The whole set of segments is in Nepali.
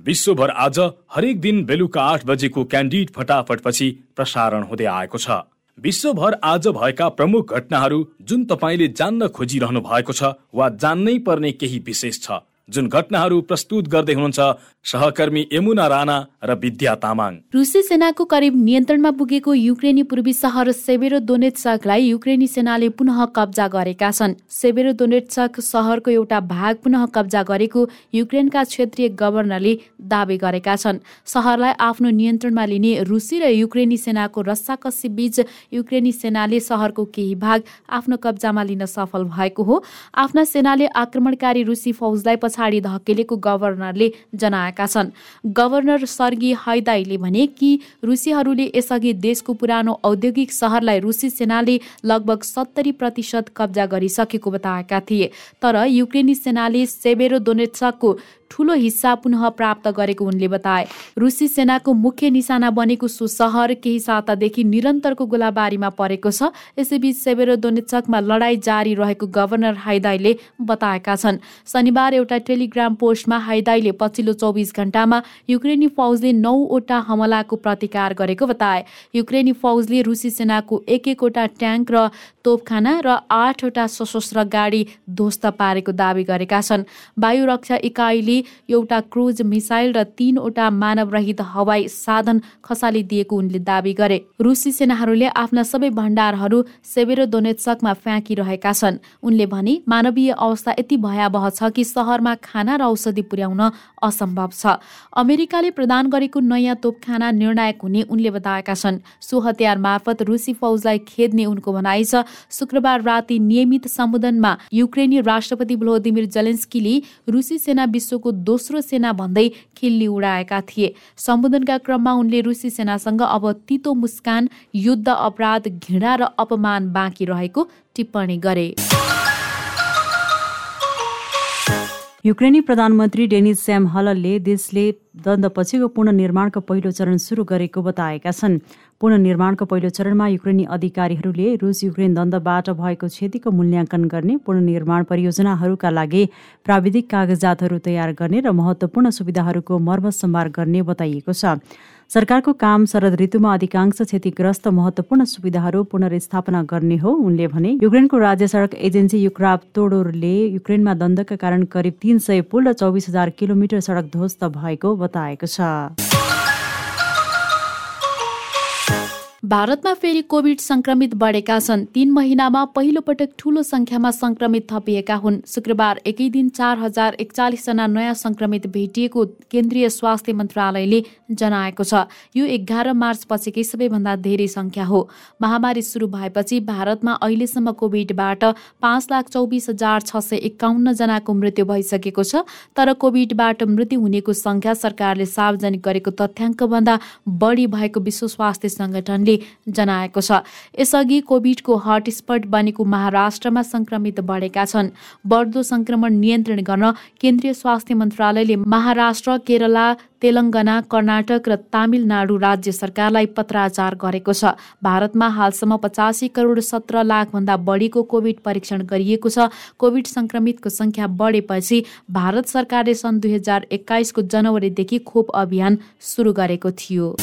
विश्वभर आज हरेक दिन बेलुका आठ बजेको क्यान्डिड फटाफटपछि प्रसारण हुँदै आएको छ। विश्वभर आज भएका प्रमुख घटनाहरू जुन तपाईँले जान्न खोजिरहनु भएको छ वा जान्नै पर्ने केही विशेष छ। जुन घटनाहरू प्रस्तुत गर्दै हुनुहुन्छ सहकर्मी यमुना राणा र विद्या तामाङ। रुसी सेनाको करिब नियन्त्रणमा पुगेको युक्रेनी पूर्वी सहर सेबेरो दोनेट्सकलाई युक्रेनी सेनाले पुनः कब्जा गरेका छन्। सेबेरो दोनेट्सक सहरको एउटा भाग पुनः कब्जा गरेको युक्रेनका क्षेत्रीय गभर्नरले दावी गरेका छन्। सहरलाई आफ्नो नियन्त्रणमा लिने रुसी र युक्रेनी सेनाको रस्साकसी बीच युक्रेनी सेनाले सहरको केही भाग आफ्नो कब्जामा लिन सफल भएको हो। आफ्ना सेनाले आक्रमणकारी रुसी फौजलाई पछाडि धकेलेको गभर्नरले जनाएका छन्। गभर्नर सर्गी हैदाईले भने कि रुसीहरूले यसअघि देशको पुरानो औद्योगिक सहरलाई रुसी सेनाले लगभग सत्तरी प्रतिशत कब्जा गरिसकेको बताएका थिए। तर युक्रेनी सेनाले सेबेरो दोनेट्सकको ठूलो हिस्सा पुनः प्राप्त गरेको उनले बताए। रुसी सेनाको मुख्य निशाना बनेको सो सहर केही सातादेखि निरन्तरको गोलाबारीमा परेको छ। यसैबीच सेबेरोदोनेचकमा लडाई जारी रहेको गभर्नर हाइदाईले बताएका छन्। शनिबार एउटा टेलिग्राम पोस्टमा हाइदाईले पछिल्लो चौबिस घण्टामा युक्रेनी फौजले नौवटा हमलाको प्रतिकार गरेको बताए। युक्रेनी फौजले रुसी सेनाको एक एकवटा ट्याङ्क र तोपखाना र आठवटा सशस्त्र गाडी ध्वस्त पारेको दावी गरेका छन्। वायु रक्षा इकाइले एउटा क्रुज मिसाइल र तीनवटा मानवरहित हवाई साधन खसालिदिएको उनले दावी गरे। रुसी सेनाहरूले आफ्ना सबै भण्डारहरू सेबेरो दोनेत्सकमा फ्याँकिरहेका छन्। उनले भने मानवीय अवस्था यति भयावह छ कि सहरमा खाना र औषधि पुर्याउन असम्भव छ। अमेरिकाले प्रदान गरेको नयाँ तोपखाना निर्णायक हुने उनले बताएका छन्। सो हतियार मार्फत रुसी फौजलाई खेद्ने उनको भनाइ छ। शुक्रबार राति नियमित सम्बोधनमा युक्रेनी राष्ट्रपति भ्लोदिमिर जलेन्स्कीले रुसी सेना विश्वको दोस्रो सेना भन्दै खिल्ली उडाएका थिए। सम्बोधनका क्रममा उनले रुसी सेनासँग अब तितो मुस्कान युद्ध अपराध घृणा र अपमान बाँकी रहेको टिप्पणी गरे। युक्रेनी प्रधानमन्त्री डेनिस स्याम हललले देशले दण्डपछिको पुनर्निर्माणको पहिलो चरण सुरु गरेको बताएका छन्। पुनर्निर्माणको पहिलो चरणमा युक्रेनी अधिकारीहरूले रुस युक्रेन द्वन्द्वबाट भएको क्षतिको मूल्याङ्कन गर्ने पुनर्निर्माण परियोजनाहरूका लागि प्राविधिक कागजातहरू तयार गर्ने र महत्त्वपूर्ण सुविधाहरूको मर्मसम्भार गर्ने बताइएको छ। सरकारको काम शरद ऋतुमा अधिकांश क्षतिग्रस्त महत्वपूर्ण सुविधाहरू पुनर्स्थापना गर्ने हो। उनले भने युक्रेनको राज्य सडक एजेन्सी युक्राप तोडोरले युक्रेनमा द्वन्द्वका कारण करिब तीन सय पुल र चौबिस हजार किलोमिटर सडक ध्वस्त भएको बताएको छ। भारतमा फेरि कोभिड संक्रमित बढेका छन्। तीन महिनामा पहिलो पटक ठूलो संख्यामा संक्रमित थपिएका हुन्। शुक्रबार एकै दिन चार हजार एकचालिसजना नयाँ संक्रमित भेटिएको केन्द्रीय स्वास्थ्य मन्त्रालयले जनाएको छ। यो एघार मार्च पछिकै सबैभन्दा धेरै संख्या हो। महामारी सुरु भएपछि भारतमा अहिलेसम्म कोभिडबाट पाँच लाख चौबिस हजार छ सय एकाउन्न जनाको मृत्यु भइसकेको छ। तर कोभिडबाट मृत्यु हुनेको संख्या सरकारले सार्वजनिक गरेको तथ्याङ्कभन्दा बढी भएको विश्व स्वास्थ्य जनाएको छ। यसअघि कोभिडको हटस्पट बनेको महाराष्ट्रमा संक्रमित बढेका छन्। बढ्दो संक्रमण नियन्त्रण गर्न केन्द्रीय स्वास्थ्य मन्त्रालयले महाराष्ट्र केरला तेलङ्गाना कर्नाटक र तामिलनाडु राज्य सरकारलाई पत्राचार गरेको छ। भारतमा हालसम्म पचासी करोड सत्र लाखभन्दा बढीको कोभिड परीक्षण गरिएको छ। कोभिड संक्रमितको संख्या बढेपछि भारत सरकारले सन् दुई हजार एक्काइसको जनवरीदेखि खोप अभियान सुरु गरेको थियो।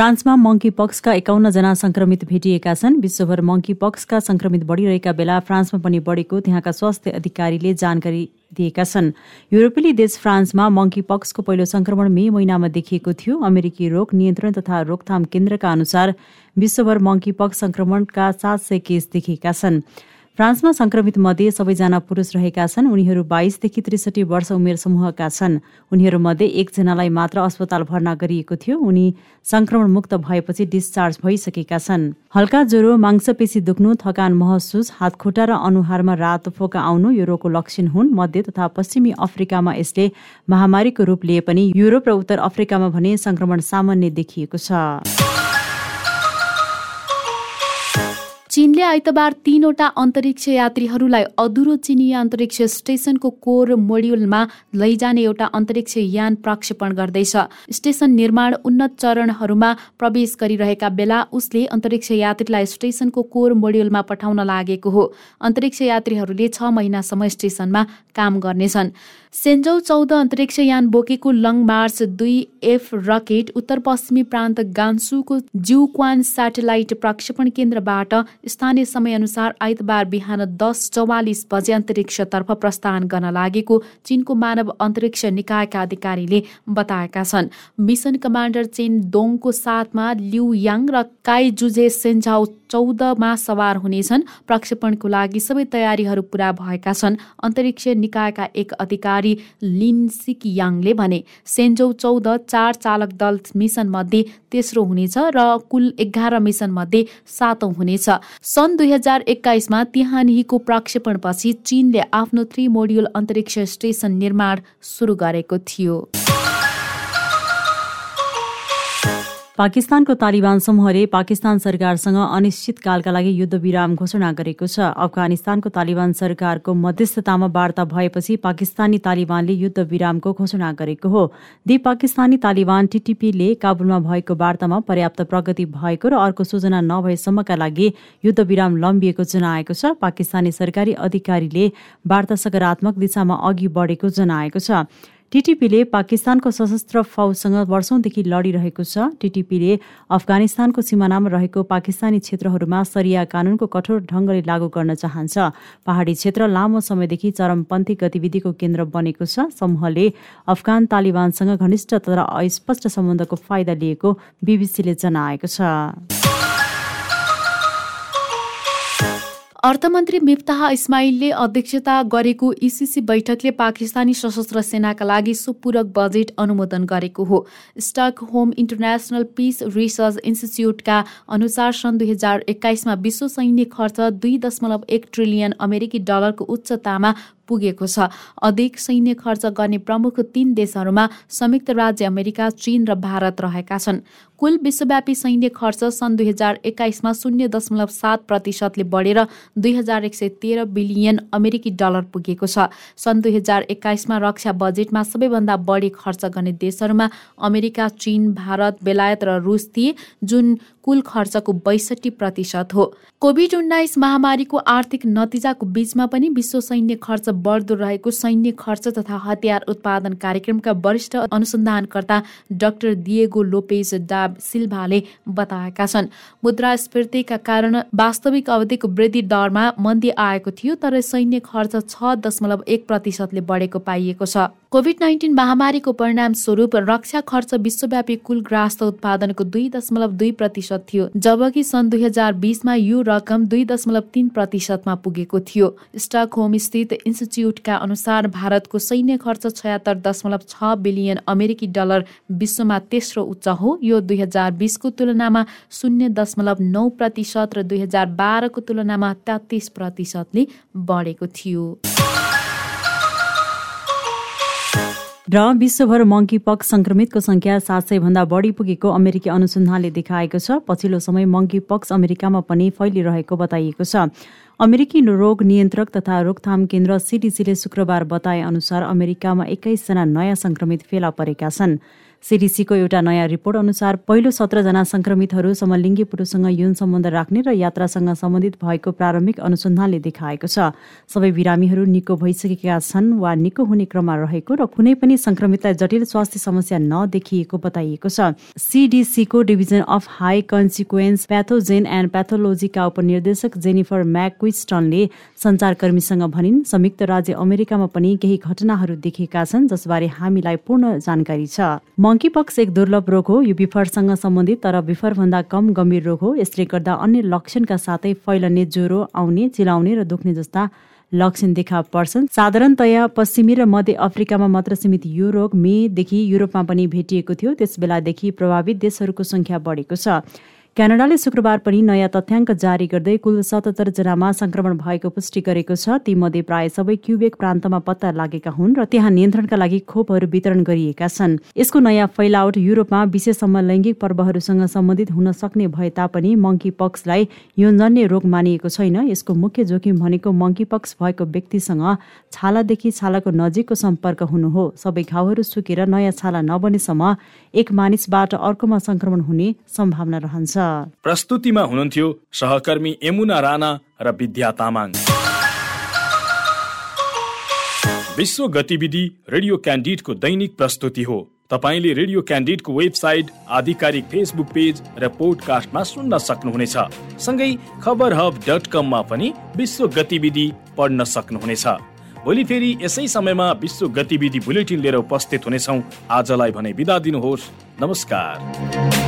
फ्रान्समा मङ्की पक्सका जना संक्रमित भेटिएका छन्। विश्वभर मङ्की पक्सका संक्रमित बढिरहेका बेला फ्रान्समा पनि बढेको त्यहाँका स्वास्थ्य अधिकारीले जानकारी दिएका छन्। युरोपेली देश फ्रान्समा मङ्की पक्सको पहिलो संक्रमण मे महिनामा देखिएको थियो। अमेरिकी रोग नियन्त्रण तथा रोकथाम केन्द्रका अनुसार विश्वभर मङ्की पक्स संक्रमणका सात सय केस देखिएका छन्। फ्रान्समा संक्रमित मध्ये सबैजना पुरुष रहेका छन्। उनीहरू बाइसदेखि त्रिसठी वर्ष उमेर समूहका छन्। उनीहरूमध्ये एकजनालाई मात्र अस्पताल भर्ना गरिएको थियो। उनी संक्रमण मुक्त भएपछि डिस्चार्ज भइसकेका छन्। हल्का ज्वरो मांसपेशी दुख्नु थकान महसुस हातखुट्टा र अनुहारमा रातो फोका आउनु यो रोगको लक्षण हुन्। मध्य तथा पश्चिमी अफ्रिकामा यसले महामारीको रूप लिए पनि युरोप र उत्तर अफ्रिकामा भने संक्रमण सामान्य देखिएको छ। चीनले आइतबार तीनवटा अन्तरिक्ष यात्रीहरूलाई अधुरो चिनिया अन्तरिक्ष स्टेसनको कोर मोड्युलमा लैजाने एउटा अन्तरिक्ष यान प्रक्षेपण गर्दैछ। स्टेसन निर्माण उन्नत चरणहरूमा प्रवेश गरिरहेका बेला उसले अन्तरिक्ष यात्रीलाई स्टेसनको कोर मोड्युलमा पठाउन लागेको हो। अन्तरिक्ष यात्रीहरूले छ महिनासम्म स्टेसनमा काम गर्नेछन्। सेन्जौ चौध अन्तरिक्ष यान बोकेको लङ मार्च दुई एफ रकेट उत्तर पश्चिमी प्रान्त गान्सुको जिउक्वान सेटेलाइट प्रक्षेपण केन्द्रबाट स्थानीय समयअनुसार आइतबार बिहान दस चौवालिस बजे अन्तरिक्षतर्फ प्रस्थान गर्न लागेको चीनको मानव अन्तरिक्ष निकायका अधिकारीले बताएका छन्। मिसन कमान्डर चेन दोङको साथमा लिउ याङ र काई जुजे सेन्झाउ चौधमा सवार हुनेछन्। प्रक्षेपणको लागि सबै तयारीहरू पूरा भएका छन्। अन्तरिक्ष निकायका एक अधिकारी लिन्सिक याङले भने सेन्जौ चौध चार चालक दल मिसन मध्ये तेस्रो हुनेछ र कुल एघार मिसन मध्ये सातौं हुनेछ। सन् दुई हजार एक्काइसमा तिहानीको प्रक्षेपणपछि चीनले आफ्नो थ्री मोड्युल अन्तरिक्ष स्टेसन निर्माण सुरु गरेको थियो। पाकिस्तानको तालिबान समूहले पाकिस्तान सरकारसँग अनिश्चितकालका लागि युद्ध विराम घोषणा गरेको छ। अफगानिस्तानको तालिबान सरकारको मध्यस्थतामा वार्ता भएपछि पाकिस्तानी तालिबानले युद्ध विरामको घोषणा गरेको हो। दि पाकिस्तानी तालिबान टिटिपीले काबुलमा भएको वार्तामा पर्याप्त प्रगति भएको र अर्को सूचना नभएसम्मका लागि युद्ध विराम लम्बिएको जनाएको छ। पाकिस्तानी सरकारी अधिकारीले वार्ता सकारात्मक दिशामा अघि बढेको जनाएको छ। टिटिपीले पाकिस्तानको सशस्त्र फौजसँग वर्षौंदेखि लडिरहेको छ। टिटिपीले अफगानिस्तानको सिमानामा रहेको पाकिस्तानी क्षेत्रहरूमा सरिया कानूनको कठोर ढङ्गले लागू गर्न चाहन्छ। पहाडी क्षेत्र लामो समयदेखि चरमपन्थी गतिविधिको केन्द्र बनेको छ। समूहले अफगान तालिबानसँग घनिष्ठ तर अस्पष्ट सम्बन्धको फाइदा लिएको बिबिसीले जनाएको छ। अर्थमन्त्री मिफ्ताह इस्माइलले अध्यक्षता गरेको इसिसी बैठकले पाकिस्तानी सशस्त्र सेनाका लागि सुपूरक बजेट अनुमोदन गरेको हो। Stockholm international peace research इन्स्टिच्युटका अनुसार सन् दुई हजार एक्काइसमा विश्व सैन्य खर्च दुई दशमलव एक ट्रिलियन अमेरिकी डलरको उच्चतामा पुगेको छ। अधिक सैन्य खर्च गर्ने प्रमुख तीन देशहरूमा संयुक्त राज्य अमेरिका चीन र भारत रहेका छन्। कुल विश्वव्यापी सैन्य खर्च सन् दुई हजार एक्काइसमा शून्य दशमलव सात प्रतिशतले बढेर दुई हजार एक सय तेह्र बिलियन अमेरिकी डलर पुगेको छ। सन् दुई हजार एक्काइसमा रक्षा बजेटमा सबैभन्दा बढी खर्च गर्ने देशहरूमा अमेरिका चीन भारत बेलायत र रुस थिए जुन कुल खर्चको बैसठी प्रतिशत हो। कोभिड उन्नाइस महामारीको आर्थिक नतिजाको बीचमा पनि विश्व सैन्य खर्च बढ्दो रहेको सैन्य खर्च तथा हतियार उत्पादन कार्यक्रमका वरिष्ठ अनुसन्धानकर्ता डाक्टर दिएगो लोपेज डा सिल्भाले बताएका छन्। मुद्रास्फीतिका कारण वास्तविक अवधिको वृद्धि दरमा मन्दी आएको थियो तर सैन्य खर्च छ दशमलव एक प्रतिशतले बढेको पाइएको छ। कोभिड नाइन्टिन महामारीको परिणाम स्वरूप रक्षा खर्च विश्वव्यापी कुल ग्रास्त उत्पादनको दुई दशमलव दुई प्रतिशत थियो जबकि सन् दुई हजार बिसमा यो रकम दुई दशमलव तीन प्रतिशतमा पुगेको थियो। स्टक स्थित इन्स्टिच्युटका अनुसार भारतको सैन्य खर्च छयात्तर दशमलव छ बिलियन अमेरिकी डलर विश्वमा तेस्रो उच्च हो। यो दुई हजार बिसको तुलनामा शून्य दशमलव नौ प्रतिशत र दुई हजार बाह्रको तुलनामा तेत्तिस प्रतिशतले बढेको थियो। र विश्वभर मङ्की पक संक्रमितको संख्या सात सय भन्दा बढी पुगेको अमेरिकी अनुसन्धानले देखाएको छ। पछिल्लो समय मङ्की पक्स अमेरिकामा पनि फैलिरहेको बताइएको छ। अमेरिकी रोग नियन्त्रक तथा रोकथाम केन्द्र सिडिसीले शुक्रबार बताए अनुसार अमेरिकामा एक्काइसजना नयाँ संक्रमित फेला परेका छन्। सिडिसीको एउटा नयाँ रिपोर्ट अनुसार पहिलो सत्रजना संक्रमितहरू समलिङ्गी पुरुषसँग यौन सम्बन्ध राख्ने र यात्रासँग सम्बन्धित भएको प्रारम्भिक अनुसन्धानले देखाएको छ। सबै बिरामीहरू निको भइसकेका छन् वा निको हुने क्रममा रहेको र कुनै पनि संक्रमितलाई जटिल स्वास्थ्य समस्या नदेखिएको बताइएको छ। सिडिसीको division of high consequence pathogen and प्याथोलोजीका उपनिर्देशक जेनिफर म्याक्विस्टनले सञ्चारकर्मीसँग भनिन् संयुक्त राज्य अमेरिकामा पनि केही घटनाहरू देखेका छन् जसबारे हामीलाई पूर्ण जानकारी छ। मङ्की पक्स एक दुर्लभ रोग हो। यो बिफरसँग सम्बन्धित तर बिफरभन्दा कम गम्भीर रोग हो। यसले गर्दा अन्य लक्षणका साथै फैलने ज्वरो आउने चिलाउने र दुख्ने जस्ता लक्षण देखा पर्छन्। साधारणतया पश्चिमी र मध्य अफ्रिकामा मात्र सीमित यो रोग मेदेखि युरोपमा पनि भेटिएको थियो। त्यस बेलादेखि प्रभावित देशहरूको सङ्ख्या बढेको छ। क्यानाडाले शुक्रबार पनि नयाँ तथ्याङ्क जारी गर्दै कुल सतहत्तर जनामा संक्रमण भएको पुष्टि गरेको छ। तीमध्ये प्राय सबै क्युबेक प्रान्तमा पत्ता लागेका हुन् र त्यहाँ नियन्त्रणका लागि खोपहरू वितरण गरिएका छन्। यसको नयाँ फैलावट युरोपमा विशेषसम्म लैङ्गिक पर्वहरूसँग सम्बन्धित हुन सक्ने भए तापनि मङ्की पक्सलाई यौनजन्य रोग मानिएको छैन। यसको मुख्य जोखिम भनेको मङ्की पक्स भएको व्यक्तिसँग छालादेखि छालाको नजिकको सम्पर्क हुनु हो। सबै घाउहरू सुकेर नयाँ छाला नबनेसम्म एक मानिसबाट अर्कोमा संक्रमण हुने सम्भावना रहन्छ। प्रस्तुतिमा हुनुहुन्थ्यो सहकर्मी यमुना राणा र विद्या तामाङ। विश्व गतिविधि रेडियो क्यान्डिडको दैनिक प्रस्तुति हो। तपाईँले रेडियो क्यान्डिडको वेबसाइट आधिकारिक फेसबुक पेज र पोडकास्टमा सुन्न सक्नुहुनेछ। सँगै खबर हब डट कममा पनि विश्व गतिविधि पढ्न सक्नुहुनेछ। भोलि फेरि यसै समयमा विश्व गतिविधि बुलेटिन लिएर उपस्थित हुनेछौँ। आजलाई भने बिदा दिनुहोस्। नमस्कार।